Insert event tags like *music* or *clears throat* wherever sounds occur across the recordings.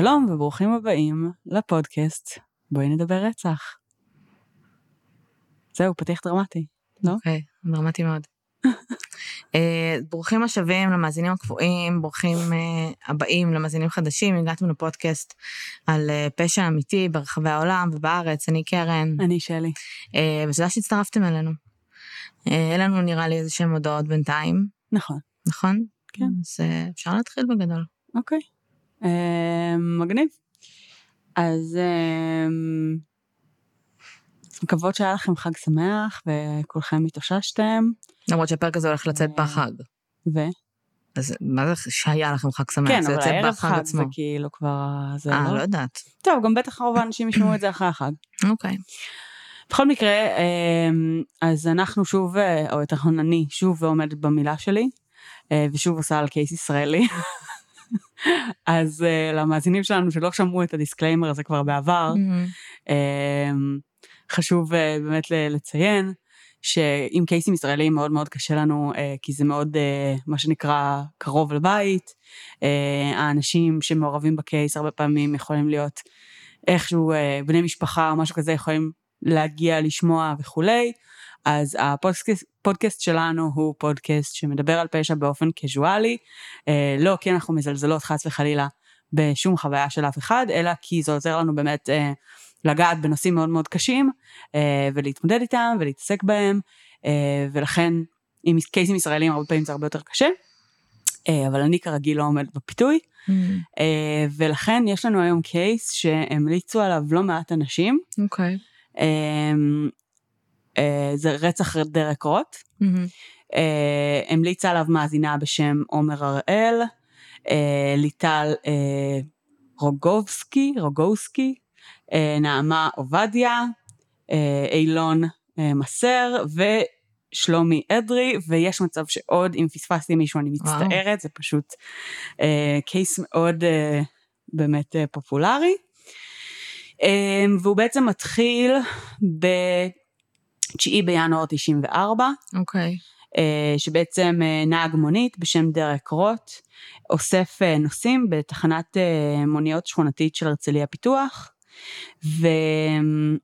שלום וברוכים הבאים לפודקאסט בואי נדבר רצח. זהו, פתיח דרמטי, לא? אוקיי, דרמטי מאוד. *laughs* אה, ברוכים השבים למאזינים הקבועים, ברוכים אה, הבאים למאזינים חדשים, הגעתם לפודקאסט על אה, פשע אמיתי ברחבי העולם ובארץ, אני קרן. אני שלי. ותודה שהצטרפתם אלינו. אין לנו נראה לי איזה שהם הודעות בינתיים. נכון. נכון? כן. אז אפשר להתחיל בגדול. אוקיי. מגניב. אז מקוות שהיה לכם חג שמח וכולכם התאוששתם. למרות שהפרק הזה הולך לצאת בחג. ו? אז מה זה שהיה לכם חג שמח? כן, זה אבל הערב חג עצמו. זה כאילו כבר... אה, לא... לא יודעת. טוב, גם בטח רוב האנשים ישמעו את זה אחרי החג. אוקיי. בכל מקרה, אמ, אז אנחנו שוב, אה, או יותר נכון אני, שוב ועומדת במילה שלי, אה, ושוב עושה על case ישראלי. *laughs* אז אה, למאזינים שלנו שלא שמעו את ה disclaimer הזה כבר בעבר, אמ, חשוב אה, באמת לציין שעם קייסים ישראלים מאוד מאוד קשה לנו, אה, כי זה מאוד, אה, מה שנקרא, קרוב לבית. אה, האנשים שמעורבים ב case הרבה פעמים יכולים להיות איכשהו אה, בני משפחה או משהו כזה, יכולים להגיע, לשמוע וכולי. אז הפודקאסט פודקאסט שלנו הוא פודקאסט שמדבר על פשע באופן קזואלי, אה, לא כי אנחנו מזלזלות חס וחלילה בשום חוויה של אף אחד, אלא כי זה עוזר לנו באמת אה, לגעת בנושאים מאוד מאוד קשים, אה, ולהתמודד איתם ולהתעסק בהם, אה, ולכן עם קייסים ישראלים הרבה פעמים זה הרבה יותר קשה, אה, אבל אני כרגיל לא עומדת בפיתוי, אה, ולכן יש לנו היום קייס שהמליצו עליו לא מעט אנשים, אוקיי. אה, אה, זה רצח דרק רוט, אה, המליצה עליו מאזינה בשם עומר הראל, אה, ליטל אה, רוגובסקי, רוגובסקי, אה, נעמה עובדיה, אה, אילון אה, מסר ושלומי אדרי, ויש מצב שעוד, אם פספסתי מישהו אני מצטערת, זה פשוט אה, קייס מאוד אה, באמת אה, פופולרי. אה, והוא בעצם מתחיל ב-9 בינואר 94, אוקיי. אה, שבעצם אה, נהג מונית בשם דרק רוט אוסף אה, נוסעים בתחנת מוניות שכונתית של הרצליה פיתוח, והם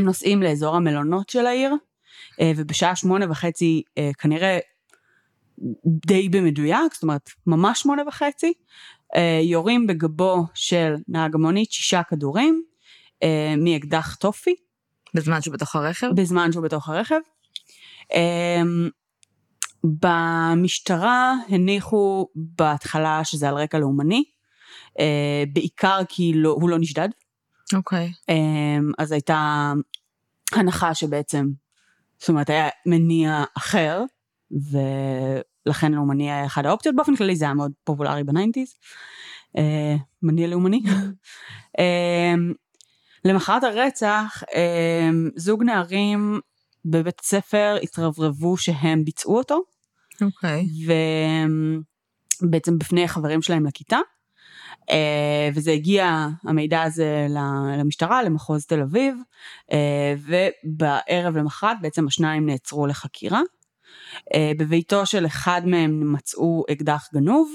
נוסעים לאזור המלונות של העיר, ובשעה שמונה וחצי אה, כנראה די במדויק, זאת אומרת ממש שמונה וחצי, יורים בגבו של נהג המונית שישה כדורים מאקדח טופי, בזמן שהוא בתוך הרכב? בזמן שהוא בתוך הרכב. אמ, במשטרה הניחו בהתחלה שזה על רקע לאומני, אה, בעיקר כי לא, הוא לא נשדד, אוקיי. אמ, אז הייתה הנחה שבעצם, זאת אומרת היה מניע אחר, ולכן לאומני היה אחד האופציות, באופן כללי זה היה מאוד פופולרי בניינטיז, אה, מניע לאומני. *laughs* למחרת הרצח, אמ, זוג נערים בבית ספר התרברבו שהם ביצעו אותו, אוקיי. ובעצם בפני חברים שלהם לכיתה. אה, וזה הגיע, המידע הזה למשטרה, למחוז תל אביב, אה, ובערב למחרת בעצם השניים נעצרו לחקירה. אה, בביתו של אחד מהם מצאו אקדח גנוב,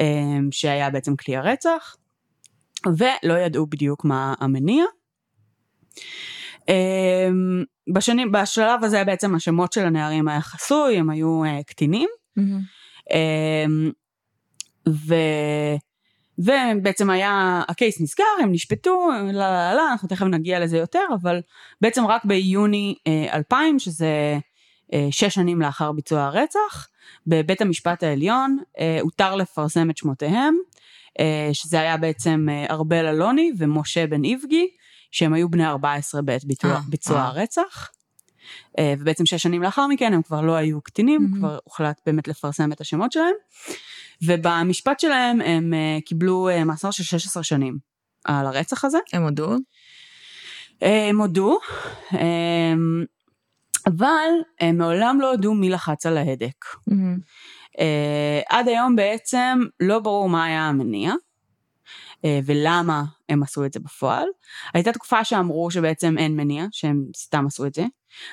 אה, שהיה בעצם כלי הרצח, ולא ידעו בדיוק מה המניע. אה, בשנים, בשלב הזה בעצם השמות של הנערים היה חסוי, הם היו אה, קטינים. אמ, ו... ובעצם היה, הקייס נסגר, הם נשפטו, לא, לא, לא, אנחנו תכף נגיע לזה יותר, אבל בעצם רק ביוני אה, 2000, שזה אה, שש שנים לאחר ביצוע הרצח, בבית המשפט העליון אה, הותר לפרסם את שמותיהם, אה, שזה היה בעצם אה, ארבל אלוני ומשה בן איבגי, שהם היו בני 14 בעת ביצוע, אה, ביצוע אה. הרצח. אה, ובעצם שש שנים לאחר מכן הם כבר לא היו קטינים, מהמם. כבר הוחלט באמת לפרסם את השמות שלהם. ובמשפט שלהם הם אה, קיבלו אה, מאסר של 16 שנים על הרצח הזה. הם הודו? אה, הם הודו, אה, אבל הם מעולם לא הודו מי לחץ על ההדק. אה, עד היום בעצם לא ברור מה היה המניע. אה, ולמה הם עשו את זה בפועל. הייתה תקופה שאמרו שבעצם אין מניע, שהם סתם עשו את זה.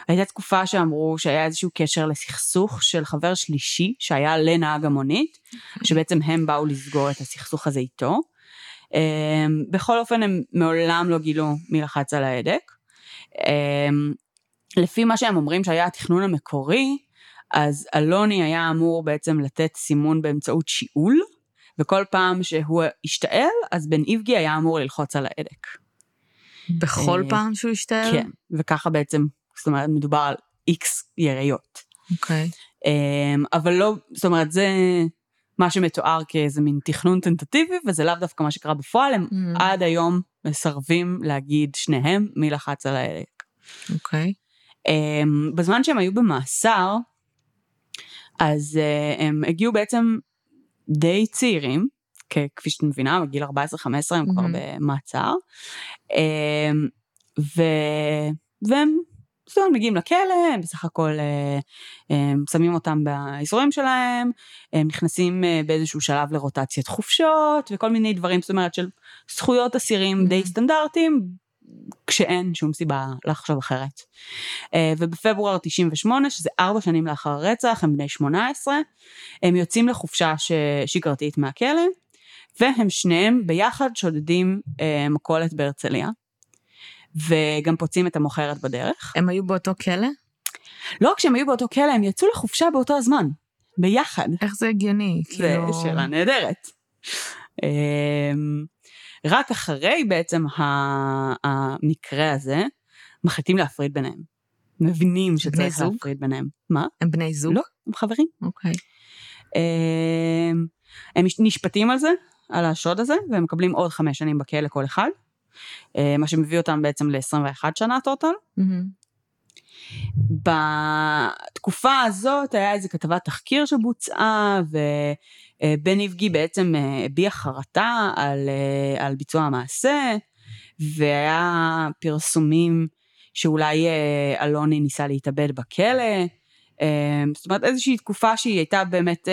הייתה תקופה שאמרו שהיה איזשהו קשר לסכסוך של חבר שלישי שהיה לנהג המונית, שבעצם הם באו לסגור את הסכסוך הזה איתו. אמ, בכל אופן, הם מעולם לא גילו מי לחץ על ההדק. לפי מה שהם אומרים שהיה התכנון המקורי, אז אלוני היה אמור בעצם לתת סימון באמצעות שיעול, וכל פעם שהוא השתעל, אז בן איבגי היה אמור ללחוץ על ההדק. בכל אה, פעם שהוא השתעל? כן, וככה בעצם, זאת אומרת, מדובר על איקס יריות. אוקיי. אמ, אבל לא, זאת אומרת, זה מה שמתואר כאיזה מין תכנון טנטטיבי, וזה לאו דווקא מה שקרה בפועל, הם Mm. עד היום מסרבים להגיד שניהם מי לחץ על ההדק. אוקיי. אמ, בזמן שהם היו במאסר, אז אה, הם הגיעו בעצם די צעירים, כפי שאת מבינה, בגיל 14-15 הם כבר מהמם. במעצר, אמ, ו... והם אומרת, מגיעים לכלא, הם בסך הכל אה, הם שמים אותם באזורים שלהם, הם נכנסים אה, באיזשהו שלב לרוטציית חופשות וכל מיני דברים, זאת אומרת, של זכויות אסירים די. סטנדרטיים, כשאין שום סיבה לחשוב אחרת. אה, ובפברואר 98, שזה ארבע שנים לאחר הרצח, הם בני 18, הם יוצאים לחופשה שגרתית מהכלא, והם שניהם ביחד שודדים אה, מכולת בהרצליה, וגם פוצעים את המוכרת בדרך. הם היו באותו כלא? לא רק שהם היו באותו כלא, הם יצאו לחופשה באותו הזמן, ביחד. איך זה הגיוני? כאילו... שאלה נהדרת. רק אחרי בעצם ה- המקרה הזה, מחליטים להפריד ביניהם. מבינים שצריך זוג? להפריד ביניהם. מה? הם בני זוג? לא, הם חברים. אוקיי. אמ, הם נשפטים על זה, על השוד הזה, והם מקבלים עוד חמש שנים בכלא כל אחד, אה, מה שמביא אותם בעצם ל-21 שנה טוטל. בתקופה הזאת היה איזו כתבת תחקיר שבוצעה, ובן איבגי בעצם אה, הביע חרטה על, אה, על ביצוע המעשה, והיה פרסומים שאולי אה, אלוני ניסה להתאבד בכלא. אה, זאת אומרת, איזושהי תקופה שהיא הייתה באמת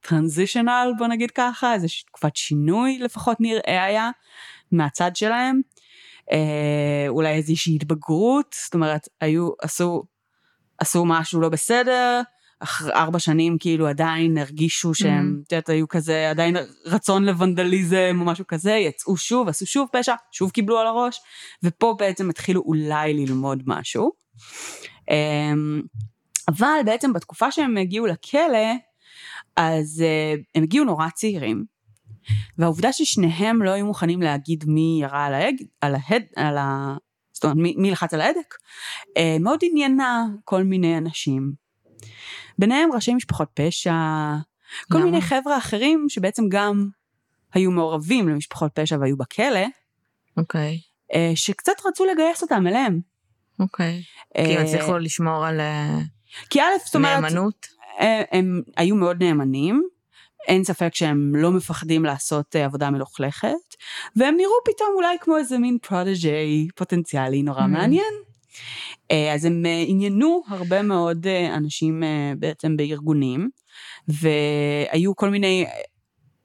טרנזישנל, בוא נגיד ככה, איזושהי תקופת שינוי לפחות נראה היה מהצד שלהם. אה, אולי איזושהי התבגרות, זאת אומרת, היו, עשו, עשו משהו לא בסדר, אחרי ארבע שנים כאילו עדיין הרגישו שהם, את יודעת, היו כזה, עדיין רצון לוונדליזם או משהו כזה, יצאו שוב, עשו שוב פשע, שוב קיבלו על הראש, ופה בעצם התחילו אולי ללמוד משהו. אמ, אבל בעצם בתקופה שהם הגיעו לכלא, אז אה, הם הגיעו נורא צעירים, והעובדה ששניהם לא היו מוכנים להגיד מי ירה על ההד, על ההד, על ה... זאת אומרת, מי, מי לחץ על ההדק, אה, מאוד עניינה כל מיני אנשים. ביניהם ראשי משפחות פשע, כל למה? מיני חבר'ה אחרים שבעצם גם היו מעורבים למשפחות פשע והיו בכלא, אוקיי. אה, שקצת רצו לגייס אותם אליהם. אוקיי. אה, כי הם הצליחו לשמור על אה, כי א', זאת אומרת, נאמנות? אה, הם היו מאוד נאמנים, אין ספק שהם לא מפחדים לעשות עבודה מלוכלכת, והם נראו פתאום אולי כמו איזה מין פרוטג'יי פוטנציאלי נורא Mhm. מעניין. אה, אז הם אה, עניינו הרבה מאוד אה, אנשים בעצם בארגונים, והיו כל מיני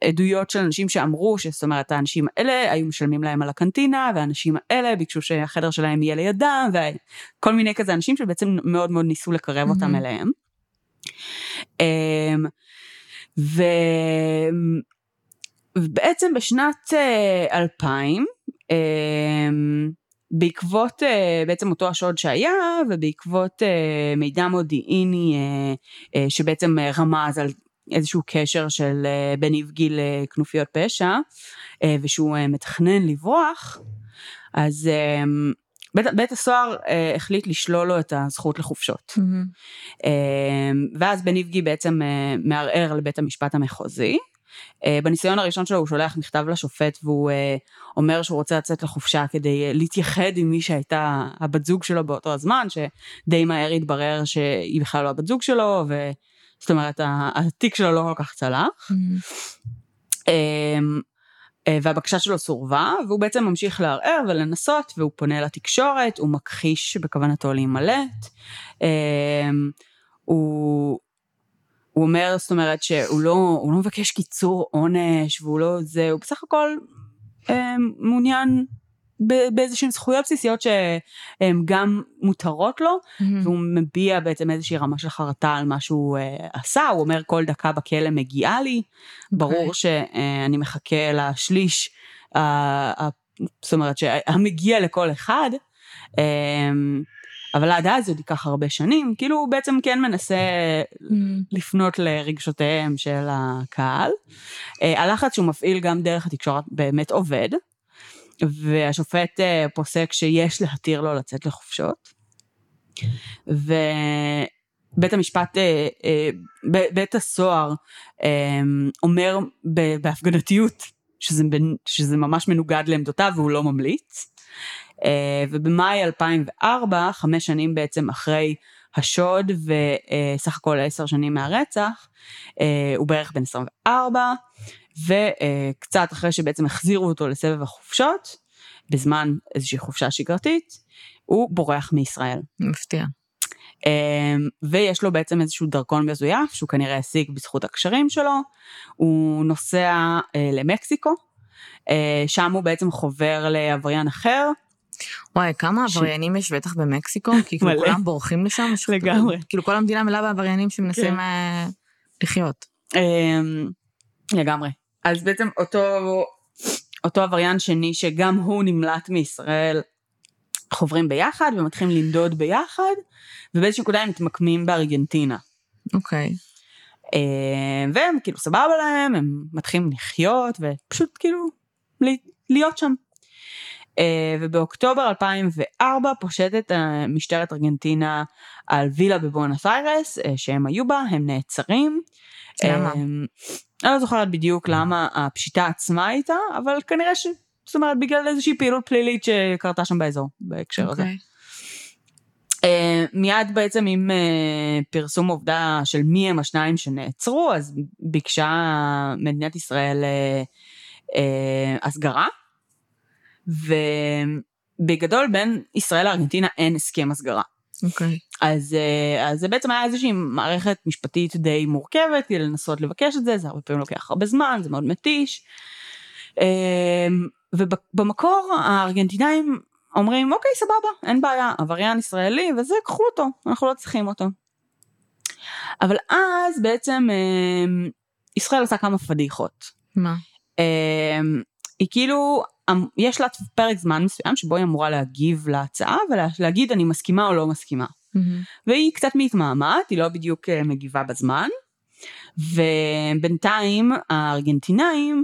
עדויות של אנשים שאמרו שזאת אומרת האנשים האלה היו משלמים להם על הקנטינה והאנשים האלה ביקשו שהחדר שלהם יהיה לידם וכל מיני כזה אנשים שבעצם מאוד מאוד ניסו לקרב אותם מהמם. אליהם. אמ, ו... ובעצם בשנת אה, 2000 אמ, בעקבות אה, בעצם אותו השוד שהיה ובעקבות אה, מידע מודיעיני אה, שבעצם רמז על איזשהו קשר של בן איבגי לכנופיות פשע ושהוא מתכנן לברוח אז בית, בית הסוהר אה, החליט לשלול לו את הזכות לחופשות. מהמם. אה, ואז בן איבגי בעצם אה, מערער לבית המשפט המחוזי. אה, בניסיון הראשון שלו הוא שולח מכתב לשופט והוא אה, אומר שהוא רוצה לצאת לחופשה כדי אה, להתייחד עם מי שהייתה הבת זוג שלו באותו הזמן, שדי מהר התברר שהיא בכלל לא הבת זוג שלו, וזאת אומרת התיק שלו לא כל כך צלח. אה, והבקשה שלו סורבה, והוא בעצם ממשיך לערער ולנסות, והוא פונה לתקשורת, הוא מכחיש בכוונתו להימלט. אמ, הוא, הוא אומר, זאת אומרת, שהוא לא, הוא לא מבקש קיצור עונש, והוא לא זה, הוא בסך הכל אמ, מעוניין באיזשהן זכויות בסיסיות שהן גם מותרות לו, מהמם. והוא מביע בעצם איזושהי רמה של חרטה על מה שהוא uh, עשה, הוא אומר כל דקה בכלא מגיעה לי, ברור שאני מחכה לשליש זאת אומרת שהמגיע לכל אחד, אמ, אבל עד אז עוד ייקח הרבה שנים, כאילו הוא בעצם כן מנסה mm. לפנות לרגשותיהם של הקהל. אה, הלחץ שהוא מפעיל גם דרך התקשורת באמת עובד, והשופט אה, פוסק שיש להתיר לו לצאת לחופשות. ובית המשפט, אה, בית הסוהר אומר בהפגנתיות שזה, שזה ממש מנוגד לעמדותיו והוא לא ממליץ. אה, ובמאי 2004, חמש שנים בעצם אחרי השוד וסך הכל עשר שנים מהרצח, אה, הוא בערך בן 24, וקצת אחרי שבעצם החזירו אותו לסבב החופשות, בזמן איזושהי חופשה שגרתית, הוא בורח מישראל. מפתיע. אה, ויש לו בעצם איזשהו דרכון מזויף שהוא כנראה השיג בזכות הקשרים שלו, הוא נוסע למקסיקו, שם הוא בעצם חובר לעבריין אחר, וואי, כמה עבריינים יש בטח במקסיקו? כי כאילו כולם בורחים לשם? לגמרי. כאילו כל המדינה מלאה בעבריינים שמנסים כן. אה, לחיות. אמ, לגמרי. אז בעצם אותו, אותו עבריין שני שגם הוא נמלט מישראל, חוברים ביחד ומתחילים לנדוד ביחד, ובאיזושהי נקודה הם מתמקמים בארגנטינה. אוקיי. אמ, והם כאילו סבבה להם, הם מתחילים לחיות ופשוט כאילו להיות שם. אה, ובאוקטובר 2004 פושטת אה, משטרת ארגנטינה על וילה בבואנוס איירס אה, שהם היו בה, הם נעצרים. למה? אני לא זוכרת בדיוק למה הפשיטה עצמה הייתה, אבל כנראה ש... זאת אומרת בגלל איזושהי פעילות פלילית שקרתה שם באזור בהקשר okay. הזה. Uh, מיד בעצם עם uh, פרסום עובדה של מי הם השניים שנעצרו, אז ביקשה מדינת ישראל uh, uh, הסגרה. ובגדול בין ישראל לארגנטינה אין הסכם הסגרה. אוקיי. Okay. אז, אה, אז זה בעצם היה איזושהי מערכת משפטית די מורכבת כדי לנסות לבקש את זה, זה הרבה פעמים לוקח הרבה זמן, זה מאוד מתיש. אה, ובמקור הארגנטינאים אומרים אוקיי סבבה אין בעיה עבריין ישראלי וזה קחו אותו אנחנו לא צריכים אותו. אבל אז בעצם אה, ישראל עושה כמה פדיחות. מה? היא כאילו אמ, יש לה פרק זמן מסוים שבו היא אמורה להגיב להצעה ולהגיד אני מסכימה או לא מסכימה. Mm-hmm. והיא קצת מתמהמת, היא לא בדיוק אה, מגיבה בזמן, ובינתיים הארגנטינאים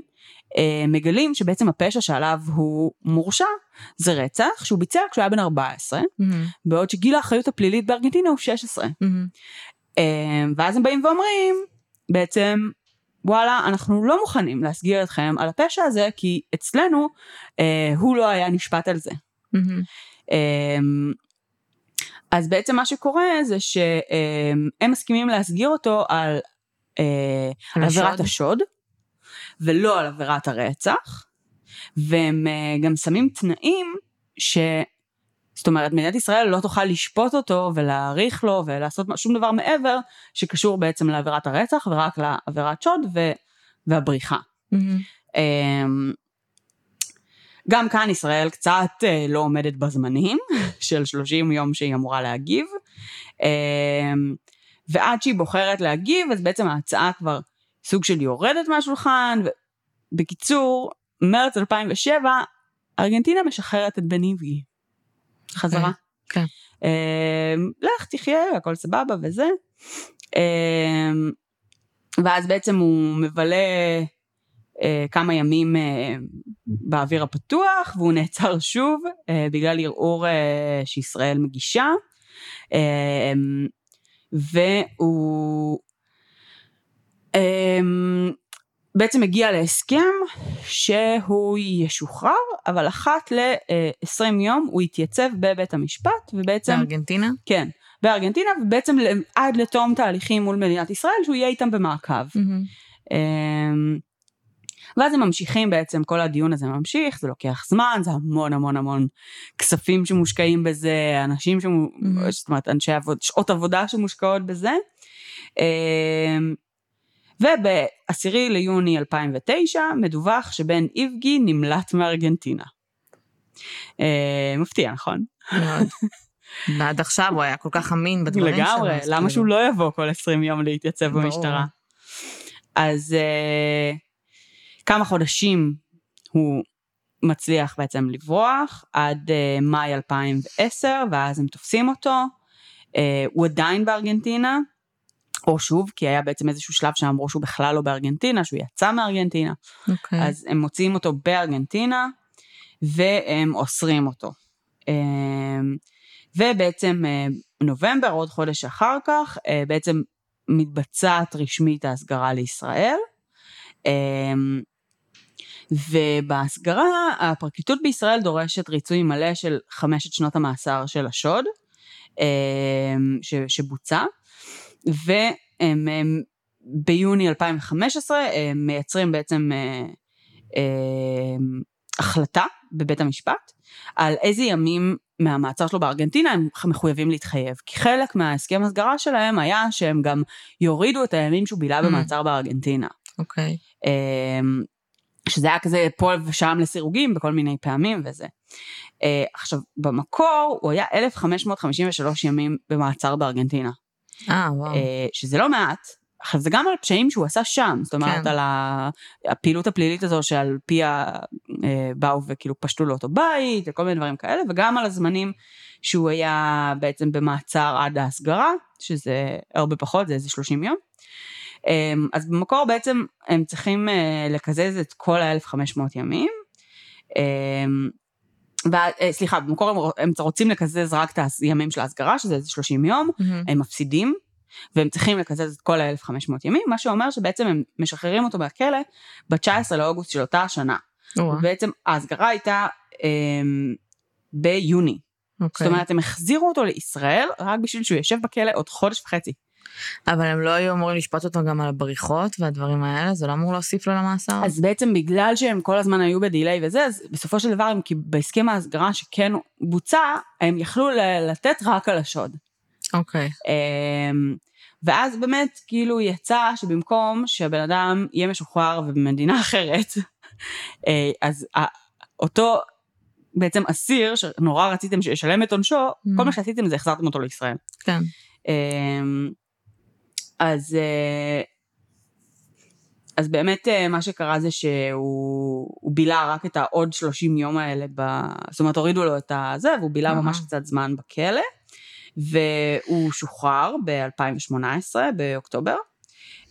אה, מגלים שבעצם הפשע שעליו הוא מורשע זה רצח שהוא ביצע כשהוא היה בן 14, mm-hmm. בעוד שגיל האחריות הפלילית בארגנטינה הוא 16. Mm-hmm. אה, ואז הם באים ואומרים, בעצם וואלה, אנחנו לא מוכנים להסגיר אתכם על הפשע הזה, כי אצלנו אה, הוא לא היה נשפט על זה. Mm-hmm. אה, אז בעצם מה שקורה זה שהם מסכימים להסגיר אותו על, אה, על עבירת השוד, ולא על עבירת הרצח, והם אה, גם שמים תנאים ש... זאת אומרת, מדינת ישראל לא תוכל לשפוט אותו ולהעריך לו ולעשות שום דבר מעבר שקשור בעצם לעבירת הרצח ורק לעבירת שוד ו- והבריחה. Mm-hmm. גם כאן ישראל קצת אה, לא עומדת בזמנים *laughs* של 30 יום שהיא אמורה להגיב, אמ, ועד שהיא בוחרת להגיב אז בעצם ההצעה כבר סוג של יורדת מהשולחן, בקיצור, מרץ 2007 ארגנטינה משחררת את בניבי. חזרה. כן. אמ, לך תחיה, הכל סבבה וזה. אמ, ואז בעצם הוא מבלה אה, כמה ימים אה, באוויר הפתוח, והוא נעצר שוב אה, בגלל ערעור שישראל מגישה. אמ, והוא בעצם הגיע להסכם שהוא ישוחרר, אבל אחת ל-20 יום הוא יתייצב בבית המשפט, ובעצם... בארגנטינה? כן, בארגנטינה, ובעצם עד לתום תהליכים מול מדינת ישראל, שהוא יהיה איתם במעקב. Mm-hmm. ואז הם ממשיכים בעצם, כל הדיון הזה ממשיך, זה לוקח זמן, זה המון המון המון כספים שמושקעים בזה, אנשים, שמו, mm-hmm. זאת אומרת, אנשי עבוד, שעות עבודה שמושקעות בזה. אמ, וב-10 ליוני 2009 מדווח שבן איבגי נמלט מארגנטינה. אה, מפתיע, נכון? מאוד. ועד עכשיו הוא היה כל כך אמין בדברים שלו. לגמרי, למה כאילו. שהוא לא יבוא כל 20 יום להתייצב במשטרה? אז uh, כמה חודשים הוא מצליח בעצם לברוח עד uh, מאי 2010, ואז הם תופסים אותו. Uh, הוא עדיין בארגנטינה, או שוב, כי היה בעצם איזשהו שלב שאמרו שהוא בכלל לא בארגנטינה, שהוא יצא מארגנטינה. אוקיי. אז הם מוציאים אותו בארגנטינה, והם אוסרים אותו. אמ, ובעצם אה, נובמבר, עוד חודש אחר כך, אה, בעצם מתבצעת רשמית ההסגרה לישראל. אמ, ובהסגרה, הפרקליטות בישראל דורשת ריצוי מלא של חמשת שנות המאסר של השוד אמ, ש- שבוצע, והם הם, ביוני 2015 הם מייצרים בעצם אה, אה, החלטה בבית המשפט על איזה ימים מהמעצר שלו בארגנטינה הם מחויבים להתחייב. כי חלק מההסכם הסגרה שלהם היה שהם גם יורידו את הימים שהוא בילה Mm. במעצר בארגנטינה. אוקיי. אמ, שזה היה כזה פה ושם לסירוגין בכל מיני פעמים וזה. אה, עכשיו, במקור הוא היה 1,553 ימים במעצר בארגנטינה, אה, וואו. אה, שזה לא מעט. עכשיו, זה גם על פשעים שהוא עשה שם, זאת אומרת, כן. על הפעילות הפלילית הזו שעל פיה אה, באו וכאילו פשטו לו אותו בית וכל מיני דברים כאלה, וגם על הזמנים שהוא היה בעצם במעצר עד ההסגרה, שזה הרבה פחות, זה איזה 30 יום. אמ, אז במקור בעצם הם צריכים אה, לקזז את כל ה-1500 ימים. אה, סליחה, במקור הם, רוצים לקזז רק את הימים של ההסגרה, שזה איזה 30 יום, מהמם. הם מפסידים, והם צריכים לקזז את כל ה-1500 ימים, מה שאומר שבעצם הם משחררים אותו מהכלא ב-19 לאוגוסט של אותה השנה. ובעצם ההסגרה הייתה אמ, ביוני. אוקיי. זאת אומרת, הם החזירו אותו לישראל רק בשביל שהוא יושב בכלא עוד חודש וחצי. אבל הם לא היו אמורים לשפוט אותו גם על הבריחות והדברים האלה? זה לא אמור להוסיף לו למאסר? אז בעצם בגלל שהם כל הזמן היו בדיליי וזה, אז בסופו של דבר, הם, כי בהסכם ההסגרה שכן בוצע, הם יכלו לתת רק על השוד. אוקיי. אמ, ואז באמת, כאילו יצא שבמקום שהבן אדם יהיה משוחרר ובמדינה אחרת, *laughs* אה, אז אותו בעצם אסיר, שנורא רציתם שישלם את עונשו, Mm. כל מה שעשיתם זה החזרתם אותו לישראל. כן. אמ, אז, אה, אז באמת אה, מה שקרה זה שהוא הוא בילה רק את העוד 30 יום האלה, ב, זאת אומרת הורידו לו את הזה, והוא בילה. ממש קצת זמן בכלא, והוא שוחרר ב-2018, באוקטובר.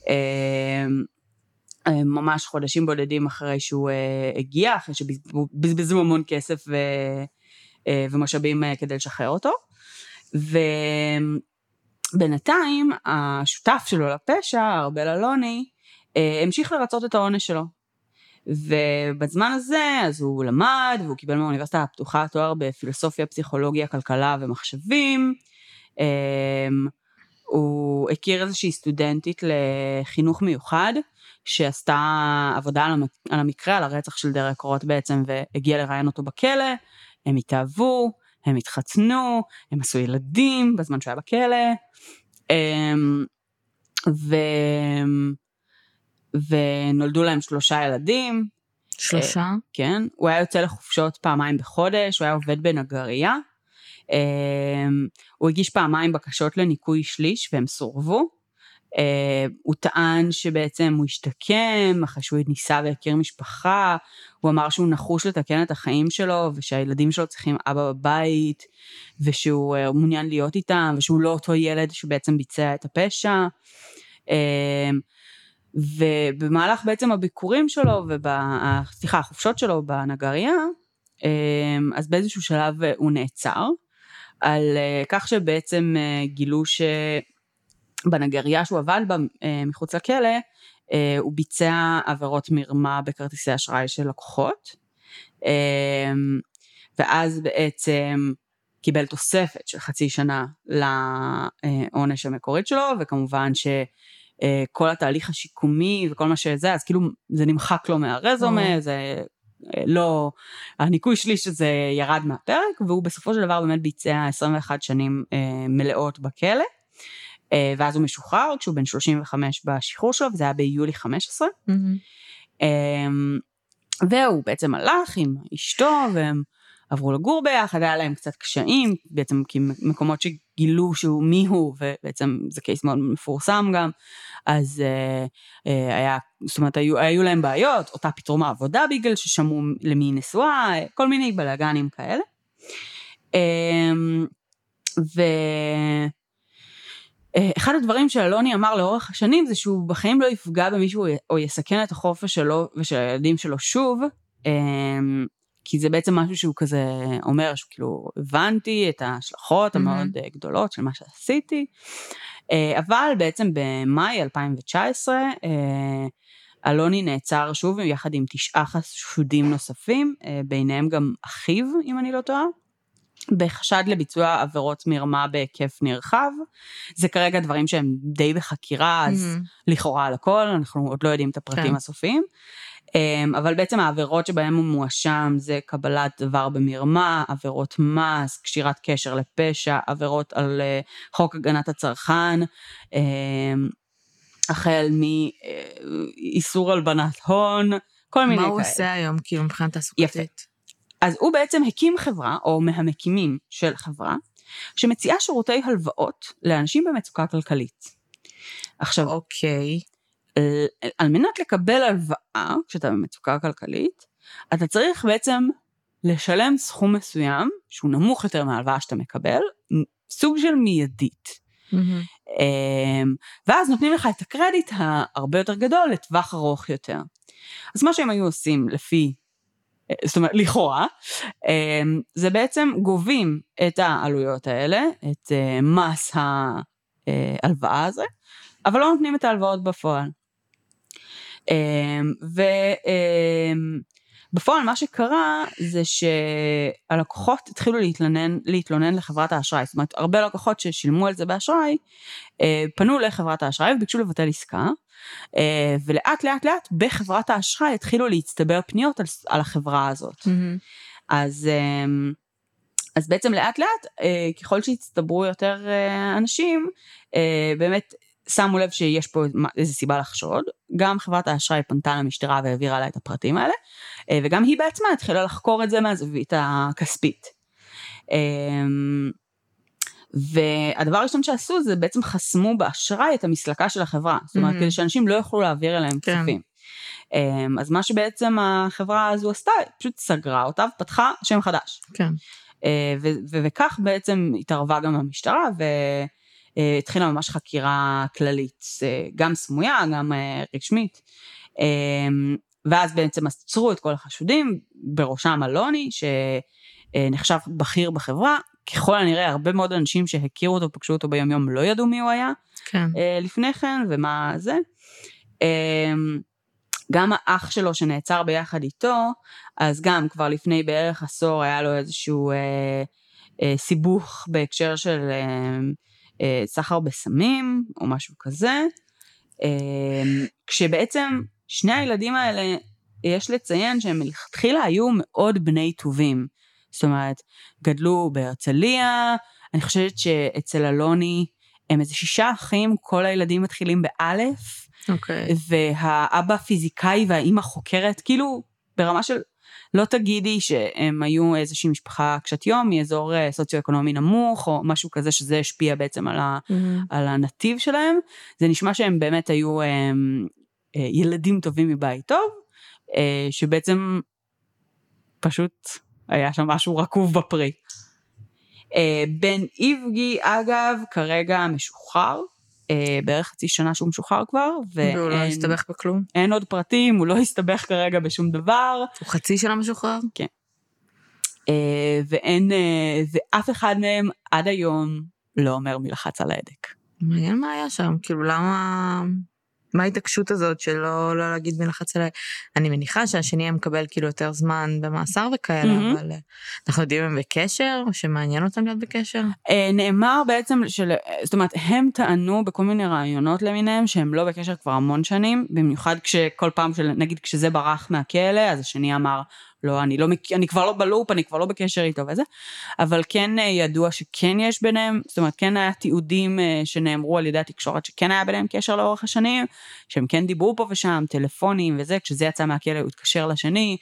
אה, ממש חודשים בודדים אחרי שהוא הגיע, אחרי שבזבזו המון כסף ו, ומשאבים כדי לשחרר אותו. ובינתיים, השותף שלו לפשע, ארבל אלוני, אה, המשיך לרצות את העונש שלו. ובזמן הזה, אז הוא למד, והוא קיבל מהאוניברסיטה הפתוחה תואר בפילוסופיה, פסיכולוגיה, כלכלה ומחשבים. אה, הוא הכיר איזושהי סטודנטית לחינוך מיוחד, שעשתה עבודה על המ- על המקרה, על הרצח של דרק רוט בעצם, והגיע לראיין אותו בכלא, הם התאהבו, הם התחתנו, הם עשו ילדים בזמן שהוא היה בכלא, אמ, ו... ונולדו להם שלושה ילדים, שלושה? כן, הוא היה יוצא לחופשות פעמיים בחודש, הוא היה עובד בנגרייה, אמ, הוא הגיש פעמיים בקשות לניכוי שליש והם סורבו. אה, הוא טען שבעצם הוא השתקם אחרי שהוא ניסה והכיר משפחה, הוא אמר שהוא נחוש לתקן את החיים שלו ושהילדים שלו צריכים אבא בבית ושהוא אה, מעוניין להיות איתם ושהוא לא אותו ילד שבעצם ביצע את הפשע. אה, ובמהלך בעצם הביקורים שלו. סליחה, החופשות שלו בנגרייה, אה, אז באיזשהו שלב הוא נעצר, על אה, כך שבעצם אה, גילו שבנגרייה שהוא עבד בה אה, מחוץ לכלא, אה, הוא ביצע עבירות מרמה בכרטיסי אשראי של לקוחות, אה, ואז בעצם קיבל תוספת של חצי שנה לעונש המקורית שלו, וכמובן ש... כל התהליך השיקומי וכל מה שזה, אז כאילו זה נמחק לו מהרזומה, או. זה לא, הניקוי שליש הזה ירד מהפרק, והוא בסופו של דבר באמת ביצע 21 שנים מלאות בכלא, ואז הוא משוחרר כשהוא בן 35 בשחרור שלו, וזה היה ביולי 15. מהמם. אמ, והוא בעצם הלך עם אשתו, והם עברו לגור ביחד, היה להם קצת קשיים, בעצם כי מקומות שגילו שהוא מי הוא, ובעצם זה קייס מאוד מפורסם גם, אז אה, אה, היה, זאת אומרת, היו, היו להם בעיות, אותה פיטרו מהעבודה בגלל ששמעו למי היא נשואה, כל מיני בלאגנים כאלה. אה, ו... אה, אחד הדברים שאלוני אמר לאורך השנים זה שהוא בחיים לא יפגע במישהו או יסכן את החופש שלו ושל הילדים שלו שוב, אמ, כי זה בעצם משהו שהוא כזה אומר שכאילו הבנתי את ההשלכות המאוד mm-hmm. גדולות של מה שעשיתי, אה, אבל בעצם במאי 2019 אלוני נעצר שוב יחד עם תשעה חשודים נוספים, ביניהם גם אחיו אם אני לא טועה. בחשד לביצוע עבירות מרמה בהיקף נרחב. זה כרגע דברים שהם די בחקירה, אז mm-hmm. לכאורה על הכל, אנחנו עוד לא יודעים את הפרטים כן. הסופיים. אמ, אבל בעצם העבירות שבהן הוא מואשם זה קבלת דבר במרמה, עבירות מס, קשירת קשר לפשע, עבירות על אה, חוק הגנת הצרכן, אמ, החל מאיסור הלבנת הון, כל מיני כאלה. מה הוא עושה היום כאילו מבחינת תעסוקתית? יפה. אז הוא בעצם הקים חברה, או מהמקימים של חברה, שמציעה שירותי הלוואות לאנשים במצוקה כלכלית. עכשיו, אוקיי. על מנת לקבל הלוואה כשאתה במצוקה כלכלית, אתה צריך בעצם לשלם סכום מסוים, שהוא נמוך יותר מההלוואה שאתה מקבל, סוג של מיידית. Mm-hmm. ואז נותנים לך את הקרדיט ההרבה יותר גדול לטווח ארוך יותר. אז מה שהם היו עושים לפי זאת אומרת, לכאורה, אמ, זה בעצם גובים את העלויות האלה, את אה, מס ההלוואה הזה, אבל לא נותנים את ההלוואות בפועל. אמ, ובפועל מה שקרה זה שהלקוחות התחילו להתלונן, להתלונן לחברת האשראי, זאת אומרת הרבה לקוחות ששילמו על זה באשראי אה, פנו לחברת האשראי וביקשו לבטל עסקה אה, ולאט לאט לאט בחברת האשראי התחילו להצטבר פניות על, על החברה הזאת. Mm-hmm. אז, אמ, אז בעצם לאט לאט אה, ככל שהצטברו יותר אה, אנשים באמת שמו לב שיש פה איזה סיבה לחשוד, גם חברת האשראי פנתה למשטרה והעבירה לה את הפרטים האלה, וגם היא בעצמה התחילה לחקור את זה מהזווית הכספית. והדבר הראשון שעשו זה בעצם חסמו באשראי את המסלקה של החברה, זאת אומרת, mm-hmm. כדי שאנשים לא יוכלו להעביר אליהם כן. כספים. אמ, אז מה שבעצם החברה הזו עשתה, פשוט סגרה אותה ופתחה שם חדש. כן. אה, וכך בעצם התערבה גם המשטרה והתחילה ממש חקירה כללית, אה, גם סמויה, גם אה, רשמית. אמ, ואז בעצם עצרו את כל החשודים, בראשם אלוני, שנחשב בכיר בחברה, ככל הנראה הרבה מאוד אנשים שהכירו אותו, פגשו אותו ביום יום, לא ידעו מי הוא היה כן. uh, לפני כן ומה זה. Uh, גם האח שלו שנעצר ביחד איתו, אז גם כבר לפני בערך עשור היה לו איזשהו uh, uh, סיבוך בהקשר של uh, uh, סחר בסמים או משהו כזה, uh, כשבעצם שני הילדים האלה, יש לציין שהם מלכתחילה היו מאוד בני טובים. זאת אומרת, גדלו בהרצליה, אני חושבת שאצל אלוני הם איזה שישה אחים, כל הילדים מתחילים באלף, אוקיי. Okay. והאבא פיזיקאי והאימא חוקרת, כאילו ברמה של לא תגידי שהם היו איזושהי משפחה קשת יום מאזור אה, סוציו-אקונומי נמוך או משהו כזה שזה השפיע בעצם על, ה, mm-hmm. על הנתיב שלהם, זה נשמע שהם באמת היו הם, אה, ילדים טובים מבית טוב, אה, שבעצם פשוט היה שם משהו רקוב בפרי. אה, בן איבגי, אגב, כרגע משוחרר, אה, בערך חצי שנה שהוא משוחרר כבר. והוא לא הסתבך בכלום? אין עוד פרטים, הוא לא הסתבך כרגע בשום דבר. הוא חצי שנה משוחרר? כן. אה, ואין, ואף אחד מהם עד היום לא אומר מי לחץ על ההדק. מעניין מה היה שם, כאילו למה... מה ההתעקשות הזאת שלא לא להגיד מי לחץ עליי? אני מניחה שהשני מקבל כאילו יותר זמן במאסר וכאלה, mm-hmm. אבל אה, אנחנו יודעים אם הם בקשר, או שמעניין אותם להיות בקשר? אה, נאמר בעצם, של, זאת אומרת, הם טענו בכל מיני רעיונות למיניהם שהם לא בקשר כבר המון שנים, במיוחד כשכל פעם, של, נגיד כשזה ברח מהכלא, אז השני אמר, לא, אני, לא, אני כבר לא בלופ, אני כבר לא בקשר איתו וזה, אבל כן אה, ידוע שכן יש ביניהם, זאת אומרת, כן היה תיעודים אה, שנאמרו על ידי התקשורת שכן היה ביניהם קשר לאורך השנים, שהם כן דיברו פה ושם, טלפונים וזה, כשזה יצא מהכלא הוא התקשר לשני,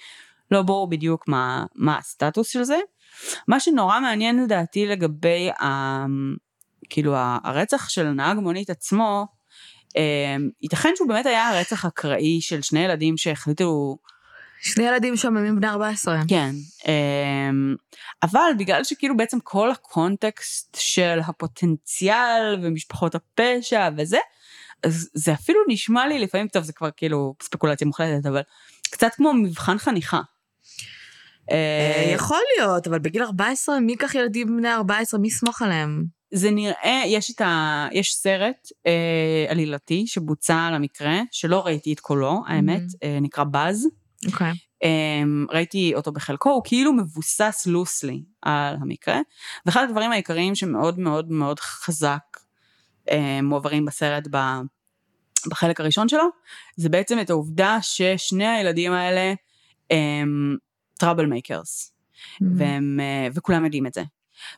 לא ברור בדיוק מה, מה הסטטוס של זה. מה שנורא מעניין לדעתי לגבי ה... כאילו הרצח של נהג מונית עצמו, אה, ייתכן שהוא באמת היה רצח אקראי של שני ילדים שהחליטו שני ילדים שוממים בני 14. כן, אמ, אבל בגלל שכאילו בעצם כל הקונטקסט של הפוטנציאל ומשפחות הפשע וזה, אז זה אפילו נשמע לי לפעמים, טוב זה כבר כאילו ספקולציה מוחלטת, אבל קצת כמו מבחן חניכה. אה, יכול להיות, אבל בגיל 14 מי ייקח ילדים בני 14? מי יסמוך עליהם? זה נראה, יש את ה... יש סרט אה, עלילתי שבוצע על המקרה, שלא ראיתי את קולו, האמת, mm-hmm. אה, נקרא באז. אוקיי. Okay. Um, ראיתי אותו בחלקו, הוא כאילו מבוסס לוסלי על המקרה, ואחד הדברים העיקריים שמאוד מאוד מאוד חזק um, מועברים בסרט ב, בחלק הראשון שלו, זה בעצם את העובדה ששני הילדים האלה הם trouble makers, mm-hmm. uh, וכולם יודעים את זה.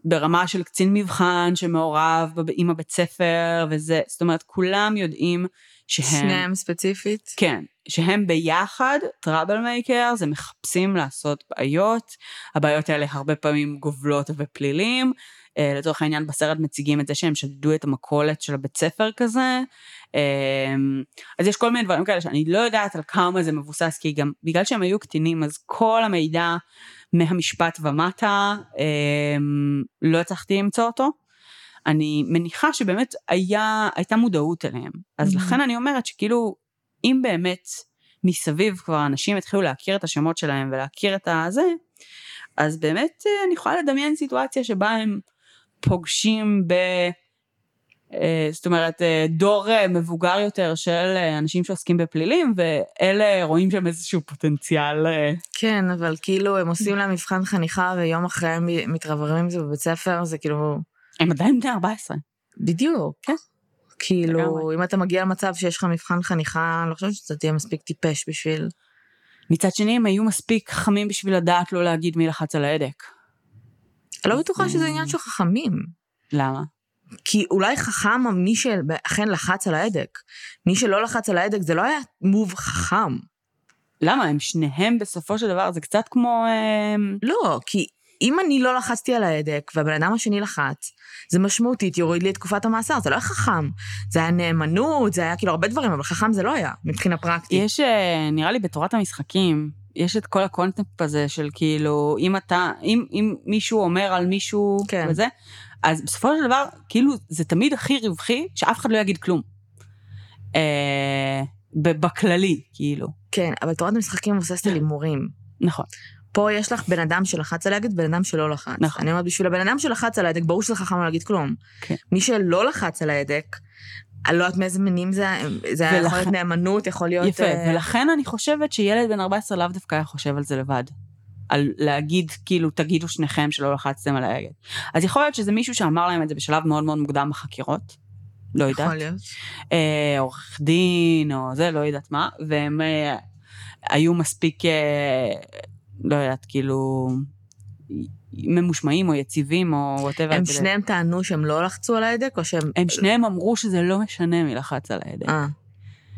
ברמה של קצין מבחן שמעורב עם הבית ספר וזה, זאת אומרת כולם יודעים שהם... שניהם ספציפית? כן, שהם ביחד trouble makers, הם מחפשים לעשות בעיות, הבעיות האלה הרבה פעמים גובלות בפלילים, uh, לצורך העניין בסרט מציגים את זה שהם שדדו את המכולת של הבית ספר כזה, uh, אז יש כל מיני דברים כאלה שאני לא יודעת על כמה זה מבוסס, כי גם בגלל שהם היו קטינים אז כל המידע מהמשפט ומטה, uh, לא הצלחתי למצוא אותו. אני מניחה שבאמת היה, הייתה מודעות אליהם. אז mm-hmm. לכן אני אומרת שכאילו, אם באמת מסביב כבר אנשים התחילו להכיר את השמות שלהם ולהכיר את הזה, אז באמת אה, אני יכולה לדמיין סיטואציה שבה הם פוגשים ב... אה, זאת אומרת, אה, דור מבוגר יותר של אנשים שעוסקים בפלילים, ואלה רואים שם איזשהו פוטנציאל. כן, אבל כאילו הם עושים להם מבחן חניכה ויום אחרי הם מתרבררים עם זה בבית ספר, זה כאילו... הם עדיין בני 14. בדיוק. כן. כאילו, לגמרי. אם אתה מגיע למצב שיש לך מבחן חניכה, אני לא חושבת שאתה תהיה מספיק טיפש בשביל... מצד שני, הם היו מספיק חכמים בשביל לדעת לא להגיד מי לחץ על ההדק. לא בטוחה שזה עניין של חכמים. למה? כי אולי חכם מי שאכן לחץ על ההדק. מי שלא לחץ על ההדק זה לא היה מוב חכם. למה? הם שניהם בסופו של דבר, זה קצת כמו... אה, לא, כי אם אני לא לחצתי על ההדק והבן אדם השני לחץ, זה משמעותית יוריד לי את תקופת המאסר, זה לא היה חכם. זה היה נאמנות, זה היה כאילו הרבה דברים, אבל חכם זה לא היה, מבחינה פרקטית. יש, אה, נראה לי בתורת המשחקים, יש את כל הקונטנט הזה של כאילו, אם אתה, אם, אם מישהו אומר על מישהו כן. וזה, אז בסופו של דבר, כאילו, זה תמיד הכי רווחי שאף אחד לא יגיד כלום. אה, בכללי, כאילו. כן, אבל תורת המשחקים מבוססת על הימורים. נכון. פה יש לך בן אדם שלחץ על ההדק, בן אדם שלא לחץ. נכון. אני אומרת, בשביל הבן אדם שלחץ על ההדק, ברור שזה חכם לא להגיד כלום. כן. מי שלא לחץ על ההדק, אני לא יודעת מאיזה מינים זה, זה ולכן... יכול להיות נאמנות, יכול להיות... יפה, uh... ולכן אני חושבת שילד בן 14 לאו דווקא היה חושב על זה לבד. על להגיד, כאילו, תגידו שניכם שלא לחצתם על ההגה. אז יכול להיות שזה מישהו שאמר להם את זה בשלב מאוד מאוד מוקדם בחקירות. לא יודעת. יכול להיות. אה, עורך דין, או זה, לא יודעת מה, והם אה, היו מספיק אה, לא יודעת, כאילו, ממושמעים או יציבים או וואטאבר. הם שניהם טענו שהם לא לחצו על ההדק או שהם... הם שניהם אמרו שזה לא משנה מי לחץ על ההדק.